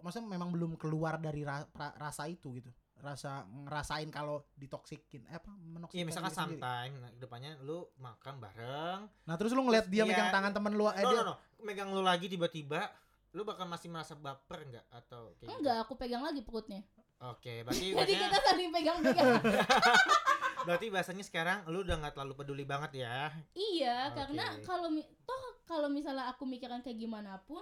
maksudnya memang belum keluar dari ra- pra- rasa itu gitu rasa ngerasain kalau ditoksikin eh apa menoksikkan Iya misalkan sometime nah, depannya lu makan bareng. nah terus lu ngeliat dia Iya. megang tangan temen lu eh no, dia no, no. Megang lu lagi tiba-tiba lu bakal masih merasa baper nggak atau kayak gitu? enggak aku pegang lagi perutnya Oke, [LAUGHS] berarti jadi bahasanya, kita saling pegang-pegang [LAUGHS] berarti bahasanya sekarang lu udah nggak terlalu peduli banget ya. iya Oke. karena kalau toh kalau misalnya aku mikirin kayak gimana pun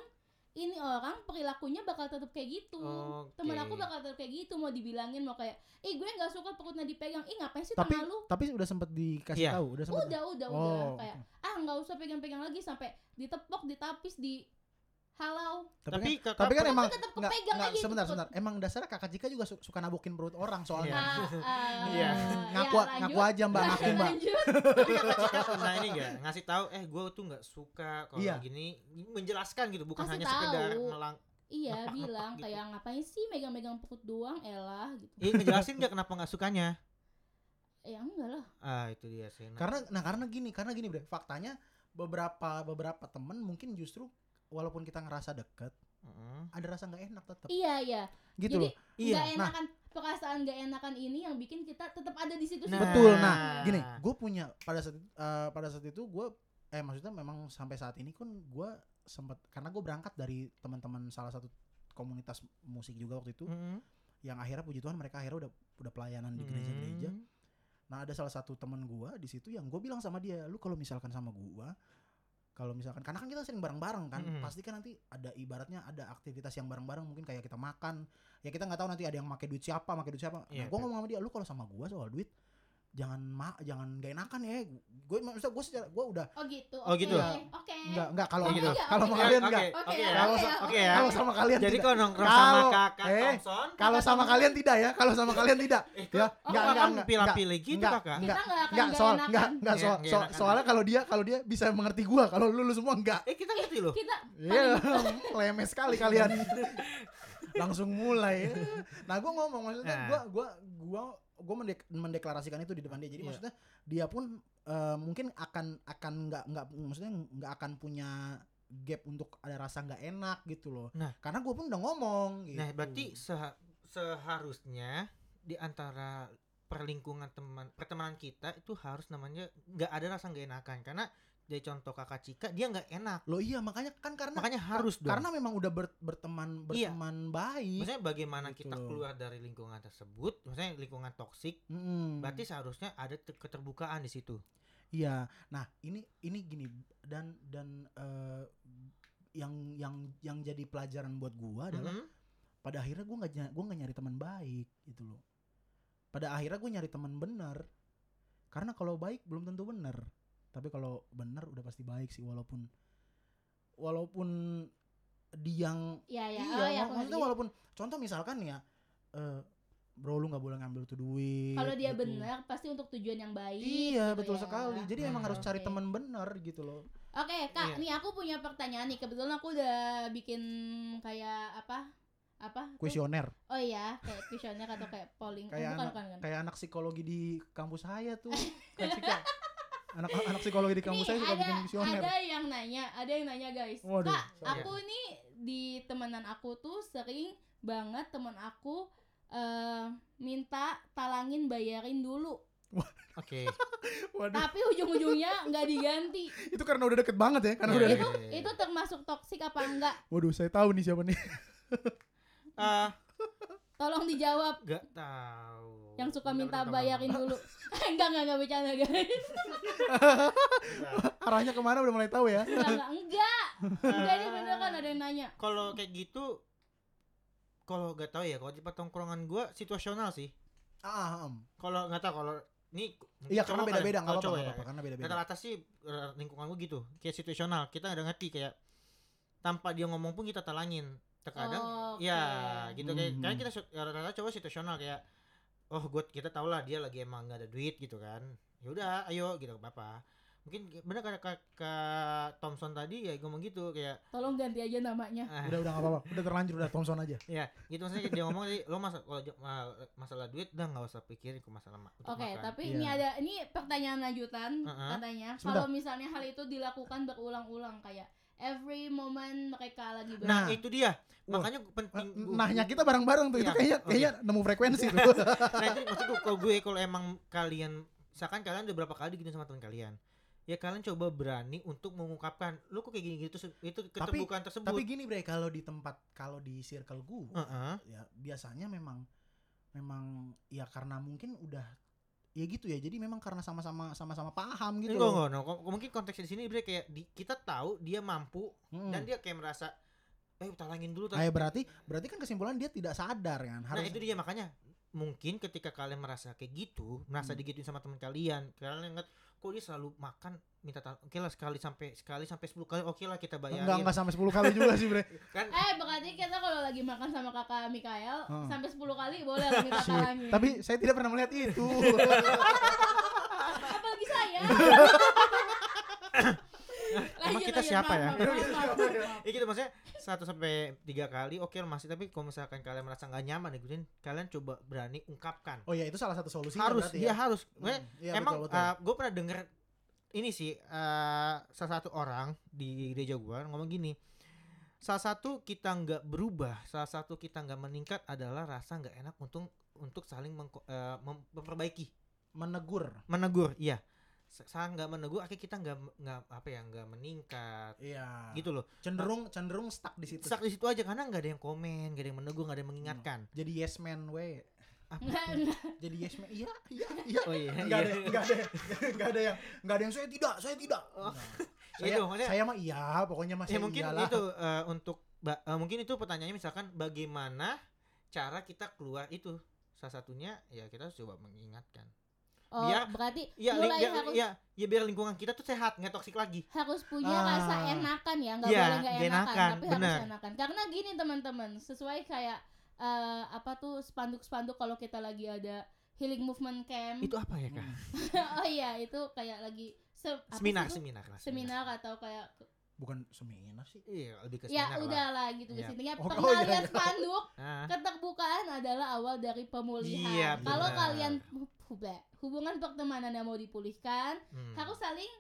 ini orang perilakunya bakal tetap kayak gitu Oke. temen aku bakal tetap kayak gitu mau dibilangin mau kayak ih gue nggak suka perutnya dipegang ih ngapain sih tapi tangan lu tapi udah sempet dikasih Iya. tahu udah sempet udah udah udah oh kayak ah nggak usah pegang-pegang lagi sampai ditepok ditapis di halau tapi, Tapi kan, tapi kan Tapi emang tetap nggak kepegang nggak aja itu sebentar perut. sebentar emang dasarnya kakak Jika juga su- suka nabokin perut orang soalnya Iya. Ah, ah, Iya. ngaku ya, ngaku aja mbak ngaku mbak Tapi kakak Cika pernah ini gak ngasih tahu eh gue tuh nggak suka kalau Iya. gini menjelaskan gitu bukan Kasih hanya sekedar tahu. melang iya Ngepak-ngepak bilang gitu. kayak ngapain sih megang-megang perut doang elah gitu Iya ngejelasin gak kenapa nggak sukanya? ya enggak lah Ah itu dia sih. Nah, karena nah karena gini karena gini bre faktanya beberapa beberapa temen mungkin justru walaupun kita ngerasa deket ada rasa nggak enak tetap iya iya gitu jadi Iya, nggak nah. enakan perasaan nggak enakan ini yang bikin kita tetap ada di situ Nah. betul nah Ah. gini gue punya pada saat eh, pada saat itu gue eh maksudnya memang sampai saat ini kan gue sempat karena gue berangkat dari teman-teman salah satu komunitas musik juga waktu itu yang akhirnya puji Tuhan mereka akhirnya udah udah pelayanan di gereja-gereja Mm. Nah ada salah satu teman gua di situ yang gue bilang sama dia, lu kalau misalkan sama gua, kalau misalkan karena kan kita sering bareng-bareng kan, Mm-mm. pasti kan nanti ada ibaratnya ada aktivitas yang bareng-bareng mungkin kayak kita makan, ya kita nggak tahu nanti ada yang pakai duit siapa, pakai duit siapa. Iya, nah gue betul. ngomong sama dia, lu kalau sama gua soal duit jangan ma jangan gak enakan ya gue maksudnya gue secara gue udah oh gitu Oh, oke gitu. oke nggak nggak kalau Oh, gitu enggak, kalau sama Ya, kalian enggak oke. Kalau oke, ya. kalau sama kalian Jadi kalau nongkrong sama kakak eh, Thompson, kalau sama kalian tidak ya kalau sama kalian tidak eh, ya oh, enggak enggak enggak pilih-pilih gitu enggak, kakak. enggak. Enggak nggak soal enggak enggak soal soalnya kalau dia kalau dia bisa mengerti gua kalau lu, lu semua enggak Eh kita ngerti loh. kita Iya, [LAUGHS] lemes sekali kalian. Langsung mulai. Nah, gua ngomong maksudnya Nah. gua gua gua mendek- mendeklarasikan itu di depan dia. Jadi Iya. maksudnya dia pun eh, mungkin akan akan nggak nggak maksudnya nggak akan punya gap untuk ada rasa nggak enak gitu loh. Nah. karena gua pun udah ngomong gitu. Nah berarti seha- seharusnya di antara perlingkungan teman pertemanan kita itu harus namanya nggak ada rasa nggak enakan karena dari contoh kakak Cika dia nggak enak Loh iya makanya kan karena makanya harus dong karena memang udah ber- berteman Iya. berteman baik. maksudnya bagaimana Gitu kita keluar dari lingkungan tersebut maksudnya lingkungan toksik Mm-mm. berarti seharusnya ada te- keterbukaan di situ Iya, nah ini ini gini dan dan eh, yang yang yang jadi pelajaran buat gua adalah Mhm. pada akhirnya gua nggak gua nggak nyari teman baik gitu loh. Pada akhirnya gua nyari teman benar karena kalau baik belum tentu benar, tapi kalau benar udah pasti baik sih walaupun walaupun dia yang ya ya iya oh ya maksudnya ngerti. walaupun contoh misalkan nih ya eh bro lu nggak boleh ngambil tuh duit kalau dia gitu. benar pasti untuk tujuan yang baik Iya gitu betul ya. sekali. Jadi emang Hmm, harus cari teman benar gitu loh. Oke kak, Iya. nih aku punya pertanyaan nih. Kebetulan aku udah bikin kayak apa? Apa? Kuesioner. Oh iya, kayak kuesioner atau kayak polling. Oh, Kayak bukan, anak- bukan, bukan. Kayak anak psikologi di kampus saya tuh. [LAUGHS] Anak anak psikologi di kampus saya suka ada bikin kuesioner. ada yang nanya, ada yang nanya guys. Waduh, Kak, sorry. aku nih di temenan aku tuh sering banget teman aku eh minta talangin bayarin dulu, oke [LAUGHS] Waduh, tapi ujung-ujungnya nggak diganti. itu karena udah deket banget ya, karena Iya, udah iya, deket. iya. Itu termasuk toksik apa enggak? Waduh, saya tahu nih siapa nih. Ah, Tolong dijawab. nggak tahu Yang suka minta bayarin dulu. [LAUGHS] enggak, enggak, enggak bercanda guys. [LAUGHS] Arahnya ke mana udah mulai tahu ya. Enggak, enggak, enggak. Enggak, ini beneran ada yang nanya. kalau kayak gitu kalau nggak tahu ya kalau di tongkrongan gua situasional sih Ah, em. kalau nggak tahu kalau ini iya karena beda-beda nggak kalau apa-apa, nggak ya. karena beda-beda. rata-rata sih eh, lingkungan gue gitu kayak situasional kita udah ngerti kayak tanpa dia ngomong pun kita talangin terkadang Oke. ya gitu kayak Mhm. kan kita su- rata-rata cowok situasional kayak oh gue kita tau lah dia lagi emang nggak ada duit gitu kan ya udah ayo gitu apa mungkin bener kata kak, kak Thompson tadi ya ngomong gitu kayak Tolong ganti aja namanya. ah, Udah udah nggak apa-apa. Udah terlanjur udah Thompson aja. ya gitu maksudnya dia ngomong tadi lo masa kalau masalah duit udah nggak usah pikirin ke masalah ma- untuk Oke, makan. tapi Iya. ini ada ini pertanyaan lanjutan Uh-uh. katanya. Sebentar. Kalau misalnya hal itu dilakukan berulang-ulang kayak every moment mereka lagi ber nah Nah. itu dia Wah. makanya penting gua- Nahnya kita bareng-bareng tuh. Itu Iya, kayaknya oke. kayaknya nemu frekuensi tuh. [LAUGHS] nah itu maksud gua kalau gue kalau emang kalian misalkan kalian udah berapa kali gitu sama teman kalian ya kalian coba berani untuk mengungkapkan lu kok kayak gini gitu itu keterbukaan tersebut Tapi gini bre, kalau di tempat kalau di circle gue, Heeh. ya biasanya memang memang ya karena mungkin udah ya gitu ya. Jadi memang karena sama-sama sama-sama paham gitu. Enggak, enggak. Ko- Mungkin konteksnya di sini bre kayak di, kita tahu dia mampu Mm. dan dia kayak merasa eh talangin dulu talangin. ya berarti berarti kan kesimpulan dia tidak sadar kan. Nah, Harus itu dia makanya mungkin ketika kalian merasa kayak gitu, merasa Hmm. digituin sama teman kalian, kalian ingat kok dia selalu makan minta oke lah sekali sampai sekali sampai 10 kali oke lah kita bayarin. enggak enggak sampai 10 kali juga sih bre. [LAUGHS] Kan Eh, berarti kita kalau lagi makan sama kakak Mikael Hmm. sampai 10 kali boleh lah minta talangin. Tapi saya tidak pernah melihat itu. apalagi saya. [LAUGHS] [COUGHS] [COUGHS] [COUGHS] Kita siapa ya? maaf, maaf, maaf. [LAUGHS] ya gitu maksudnya satu sampai tiga kali oke lah masih tapi kalau misalkan kalian merasa nggak nyaman ikutin kalian coba berani ungkapkan. Oh ya itu salah satu solusinya harus dia ya. harus. Hmm, iya, emang betul, betul. gue pernah denger ini sih eh, salah satu orang di gereja gue ngomong gini salah satu kita nggak berubah salah satu kita nggak meningkat adalah rasa nggak enak untuk untuk saling mem- memperbaiki menegur. menegur iya S- saling nggak menegur akhirnya kita nggak nggak apa ya nggak meningkat Iya. gitu loh Cenderung cenderung stuck di situ. stuck di situ aja karena nggak ada yang komen nggak ada yang menegur nggak ada yang mengingatkan Jadi yes man we. Apa. Jadi yes man. Iya, iya, iya. oh iya Enggak ada, iya. enggak ada, enggak ada yang, enggak ada yang saya tidak, saya tidak. Oh. Nah, Ya [LAUGHS] saya, itu, maksudnya- saya mah iya, pokoknya mas ya mungkin iyalah. itu eh, untuk eh, mungkin itu pertanyaannya misalkan bagaimana cara kita keluar itu salah satunya ya kita harus coba mengingatkan Oh, Biar- berarti ya mulai biar, harus ya ya biar lingkungan kita tuh sehat nggak toksik lagi. Harus punya Ah. rasa enakan ya nggak Iya, boleh nggak enakan, enakan, tapi benar. harus enakan. Karena gini teman-teman sesuai kayak eh, apa tuh spanduk-spanduk kalau kita lagi ada healing movement camp. Itu apa ya kak? [LAUGHS] Oh iya itu kayak lagi se- seminar seminar lah seminar atau kayak Bukan seminar sih. iya lebih ke ya seminar lah udahlah gitu Iya. intinya Oh, pernah oh, iya, iya. spanduk keterbukaan adalah awal dari pemulihan Iya, kalau kalian hu- hu- hubungan pertemanan yang mau dipulihkan hmm, harus saling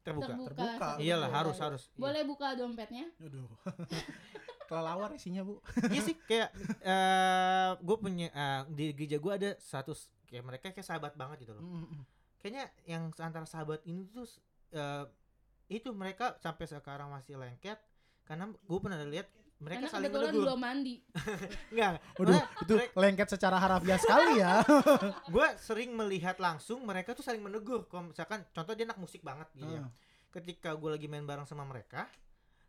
terbuka terbuka, Terbuka. iyalah sama harus harus Iya. boleh buka dompetnya Aduh. [LAUGHS] Kelelawar isinya, Bu. iya sih kayak eh gue punya eh, di gereja gue ada satu kayak mereka kayak sahabat banget gitu loh Mm, mm. kayaknya yang antara sahabat ini tuh eh, itu mereka sampai sekarang masih lengket karena gue pernah lihat mereka karena saling menegur belum mandi [LAUGHS] enggak Waduh, itu mereka- lengket secara harafiah sekali ya. [LAUGHS] gue sering melihat langsung mereka tuh saling menegur kalau misalkan contoh dia anak musik banget gitu ya Hmm. ketika gue lagi main bareng sama mereka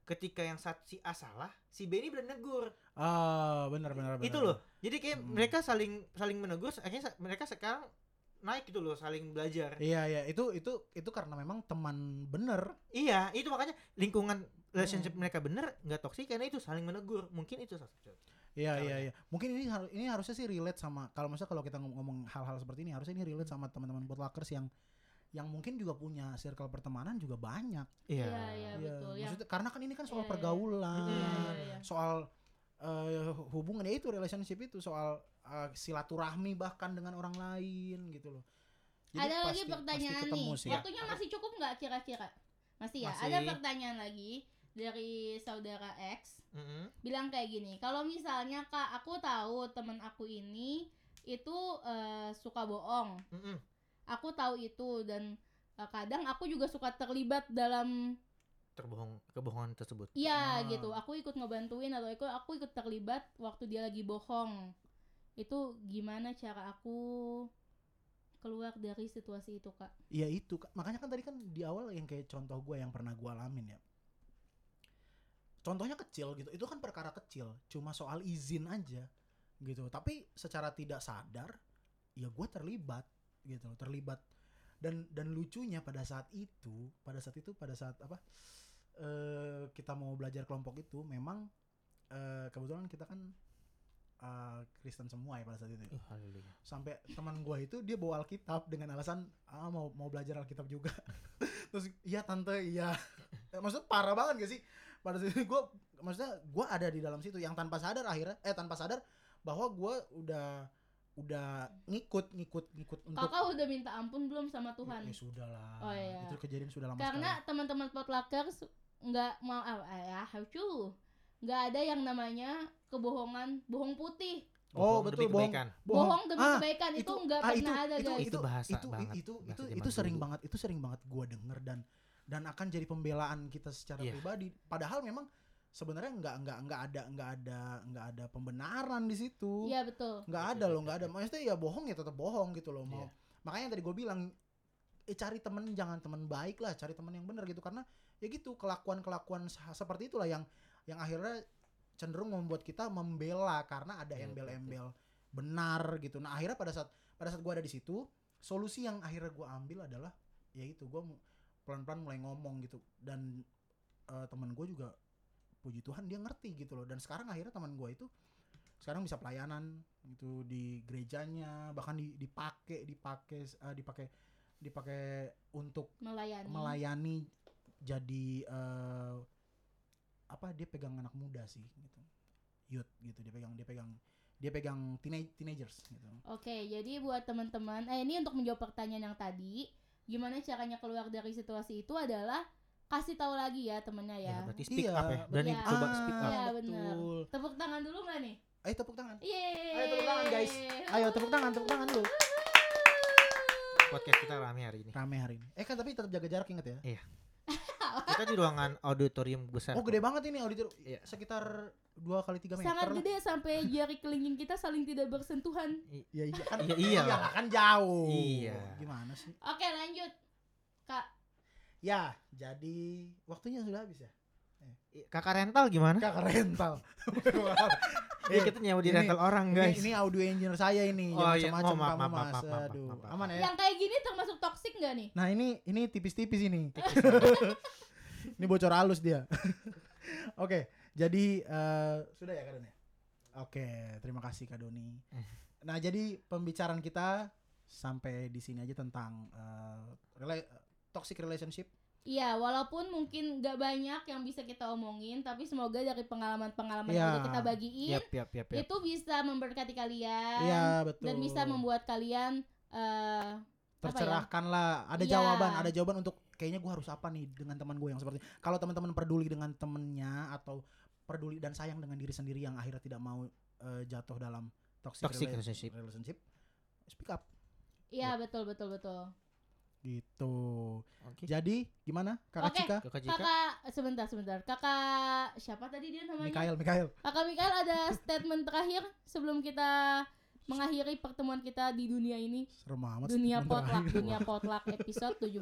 ketika yang sat si A salah si B ini bener negur Ah, benar benar benar. itu loh jadi kayak Hmm. mereka saling saling menegur akhirnya mereka sekarang naik gitu loh saling belajar Iya, iya, itu itu itu karena memang teman bener. iya itu makanya lingkungan relationship Hmm. mereka bener nggak toksik karena itu saling menegur mungkin itu salah satu Iya, iya, iya. Mungkin ini harus ini harusnya sih relate sama kalau misalnya kalau kita ngom- ngomong hal-hal seperti ini harusnya ini relate sama teman-teman potluckers yang yang mungkin juga punya circle pertemanan juga banyak. iya iya iya Iya, betul ya maksudnya karena kan ini kan soal Iya, iya. pergaulan, Iya, iya, iya. soal eh, hubungan ya itu relationship itu soal eh, silaturahmi bahkan dengan orang lain gitu loh. Jadi ada lagi pasti- pasti pertanyaan ketemu nih sih. ya. waktunya masih cukup nggak kira-kira masih ya Masih. ada pertanyaan lagi dari saudara X Mm-mm. bilang kayak gini kalau misalnya kak aku tahu temen aku ini itu eh, suka bohong Mm-mm. aku tahu itu dan eh, kadang aku juga suka terlibat dalam terbohong kebohongan tersebut iya Ah. gitu aku ikut ngebantuin atau aku aku ikut terlibat waktu dia lagi bohong itu gimana cara aku keluar dari situasi itu kak Iya itu Kak. makanya kan tadi kan di awal yang kayak contoh gue yang pernah gue alamin ya. Contohnya kecil gitu, itu kan perkara kecil, cuma soal izin aja gitu. Tapi secara tidak sadar, ya gue terlibat gitu, terlibat. Dan dan lucunya pada saat itu, pada saat itu, pada saat apa? eh kita mau belajar kelompok itu, memang eh kebetulan kita kan uh, Kristen semua ya pada saat itu. Uh. Sampai teman gue itu dia bawa Alkitab dengan alasan ah mau mau belajar Alkitab juga. [LAUGHS] Terus iya tante iya. maksudnya parah banget gak sih? Pada saat itu gue maksudnya gue ada di dalam situ yang tanpa sadar akhirnya eh tanpa sadar bahwa gue udah udah ngikut ngikut ngikut untuk Kakak udah minta ampun belum sama Tuhan? Ya, sudah lah. Oh, iya. Itu kejadian sudah lama Karena sekali. teman-teman potluckers nggak mau ah, ya hacu nggak ada yang namanya kebohongan bohong putih Oh, Bohong betul, demi bohong. bohong demi Ah, kebaikan itu itu- nggak ah, pernah ada itu, guys Itu bahasa itu, banget, itu bahasa itu itu sering dulu. banget itu sering banget gua denger dan dan akan jadi pembelaan kita secara Iya. pribadi padahal memang sebenarnya nggak nggak nggak ada nggak ada nggak ada pembenaran di situ iya betul nggak Oke, ada loh nggak oke. ada maksudnya ya bohong ya tetap bohong gitu loh mau Iya. makanya yang tadi gue bilang eh cari temen jangan temen baik lah cari temen yang benar gitu karena ya gitu kelakuan kelakuan seperti itulah yang yang akhirnya cenderung membuat kita membela karena ada Iya, embel-embel benar gitu. Nah akhirnya pada saat pada saat gue ada di situ solusi yang akhirnya gue ambil adalah ya itu gue pelan-pelan mulai ngomong gitu. Dan eh, temen gue juga puji Tuhan dia ngerti gitu loh. Dan sekarang akhirnya teman gue itu sekarang bisa pelayanan gitu di gerejanya bahkan di- dipakai dipakai eh, dipakai dipakai untuk melayani. melayani jadi eh, apa dia pegang anak muda sih gitu. Youth gitu. Dia pegang dia pegang dia pegang teenage teenagers gitu. Oke jadi buat teman-teman eh ini untuk menjawab pertanyaan yang tadi gimana caranya keluar dari situasi itu adalah kasih tahu lagi ya temennya Ya, ya berarti speak Iya, up ya. Berani betul. coba Ah, speak up. Iya, betul. Tepuk tangan dulu nggak nih? Ayo tepuk tangan. Yeay. Ayo tepuk tangan, guys. ayo tepuk tangan tepuk tangan dulu. Podcast kita rame hari ini. rame hari ini. Eh kan tapi tetap jaga jarak inget ya Kita di ruangan auditorium besar. oh kok. gede banget ini auditor Iya. sekitar dua kali tiga meter sangat lah. gede sampai jari kelingking kita saling tidak bersentuhan Ya iya kan. Iya, iya lah. kan jauh. Iya. Gimana sih? oke lanjut kak Ya, jadi waktunya sudah habis ya. Kakak rental gimana? Kakak rental. Iya [LAUGHS] kita nyewa di ini- rental orang ini, guys. ini audio engineer saya ini. Oh, iya. macam-macam Oh, maaf, kamu, maaf, Mas. maaf, maaf, maaf, Aduh, maaf, maaf. aman ya. yang kayak gini termasuk toxic nggak nih Nah, ini ini tipis-tipis ini. [LAUGHS] [LAUGHS] ini bocor halus dia. [LAUGHS] Oke, jadi eh, sudah ya Kak Doni? Oke, terima kasih Kak Doni. [LAUGHS] Nah, jadi pembicaraan kita sampai di sini aja tentang eh, rela- toxic relationship Iya, walaupun mungkin nggak banyak yang bisa kita omongin, tapi semoga dari pengalaman-pengalaman Iya. yang udah kita bagiin Yap, yap, yap, yap. itu bisa memberkati kalian Iya betul. dan bisa membuat kalian eh tercerahkan lah. Ada Iya. jawaban, ada jawaban untuk kayaknya gue harus apa nih dengan teman gue yang seperti. Kalau teman-teman peduli dengan temennya atau peduli dan sayang dengan diri sendiri yang akhirnya tidak mau eh, jatuh dalam toxic, Toxic rela- relationship. relationship, speak up Iya, betul betul betul. gitu. Oke. Jadi gimana Kakak Oke. Cika? Kakak sebentar sebentar. Kakak siapa tadi dia namanya? Mikael, Mikael. Kakak Mikael ada statement terakhir sebelum kita mengakhiri pertemuan kita di dunia ini. Serem amat. Dunia potluck, dunia potluck episode 17.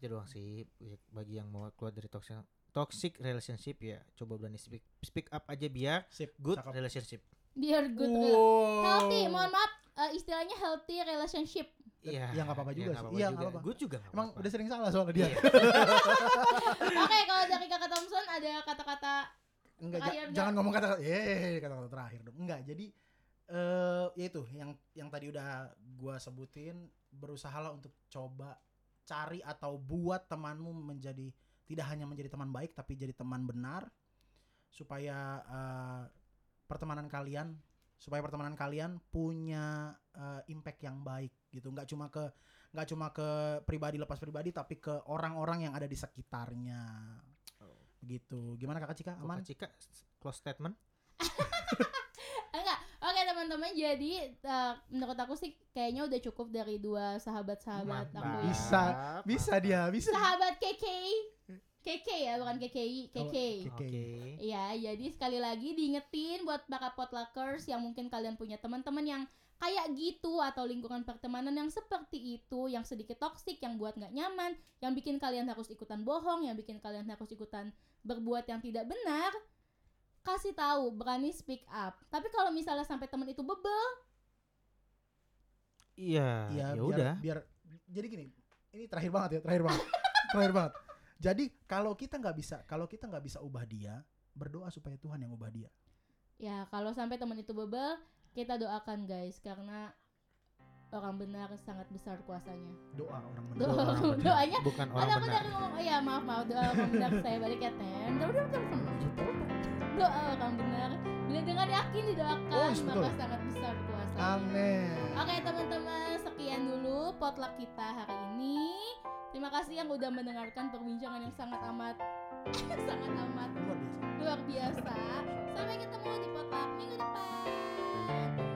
Itu doang sih ya, bagi yang mau keluar dari toxic toxic relationship ya coba berani speak speak up aja biar Sip, good cakep. relationship. Biar good Wow. healthy, mohon maaf eh, istilahnya healthy relationship. Iya. Ya, nggak apa-apa juga sih. Iya, nggak apa-apa. Good juga nggak Emang apa-apa. udah sering salah soalnya dia. Iya. [LAUGHS] Oke, kalau dari Kakak Thompson ada kata-kata Enggak, ja- jangan ngomong kata-kata, eh kata-kata terakhir dong. Enggak, jadi eh ya itu yang yang tadi udah gua sebutin, berusahalah untuk coba cari atau buat temanmu menjadi tidak hanya menjadi teman baik tapi jadi teman benar supaya eh, pertemanan kalian supaya pertemanan kalian punya eh, impact yang baik gitu. Nggak cuma ke nggak cuma ke pribadi lepas pribadi tapi ke orang-orang yang ada di sekitarnya. Gitu. Gimana kakak Cika? Aman? Kakak Cika close statement. [LAUGHS] Enggak, teman-teman. Jadi eh, menurut aku sih kayaknya udah cukup dari dua sahabat-sahabat aku. ya. Bisa, bisa dia bisa Sahabat KK, KK ya, bukan KKI, KK. Oh, Oke. Iya, jadi sekali lagi diingetin buat para potluckers yang mungkin kalian punya teman-teman yang kayak gitu atau lingkungan pertemanan yang seperti itu, yang sedikit toksik, yang buat nggak nyaman, yang bikin kalian harus ikutan bohong, yang bikin kalian harus ikutan berbuat yang tidak benar. Kasih tahu, berani speak up. Tapi kalau misalnya sampai teman itu bebel, Iya. Iya, Ya biar, udah. biar jadi gini. Ini terakhir banget ya, terakhir banget. [LAUGHS] terakhir banget. Jadi kalau kita nggak bisa, kalau kita nggak bisa ubah dia, berdoa supaya Tuhan yang ubah dia. Ya, kalau sampai teman itu bebel, kita doakan guys karena orang benar sangat besar kuasanya. Doa orang benar. Doa, Orang benar. doanya bukan Ada orang aku benar. dari ngomong, oh ya maaf maaf doa orang benar saya balik ya tem doa eh, kan benar bila dengan yakin didoakan. Oh, maka sangat besar kuasa amin. Oke teman-teman sekian dulu potluck kita hari ini. Terima kasih yang udah mendengarkan perbincangan yang sangat amat [LAUGHS] sangat amat luar biasa. luar biasa. Sampai ketemu di potluck minggu depan.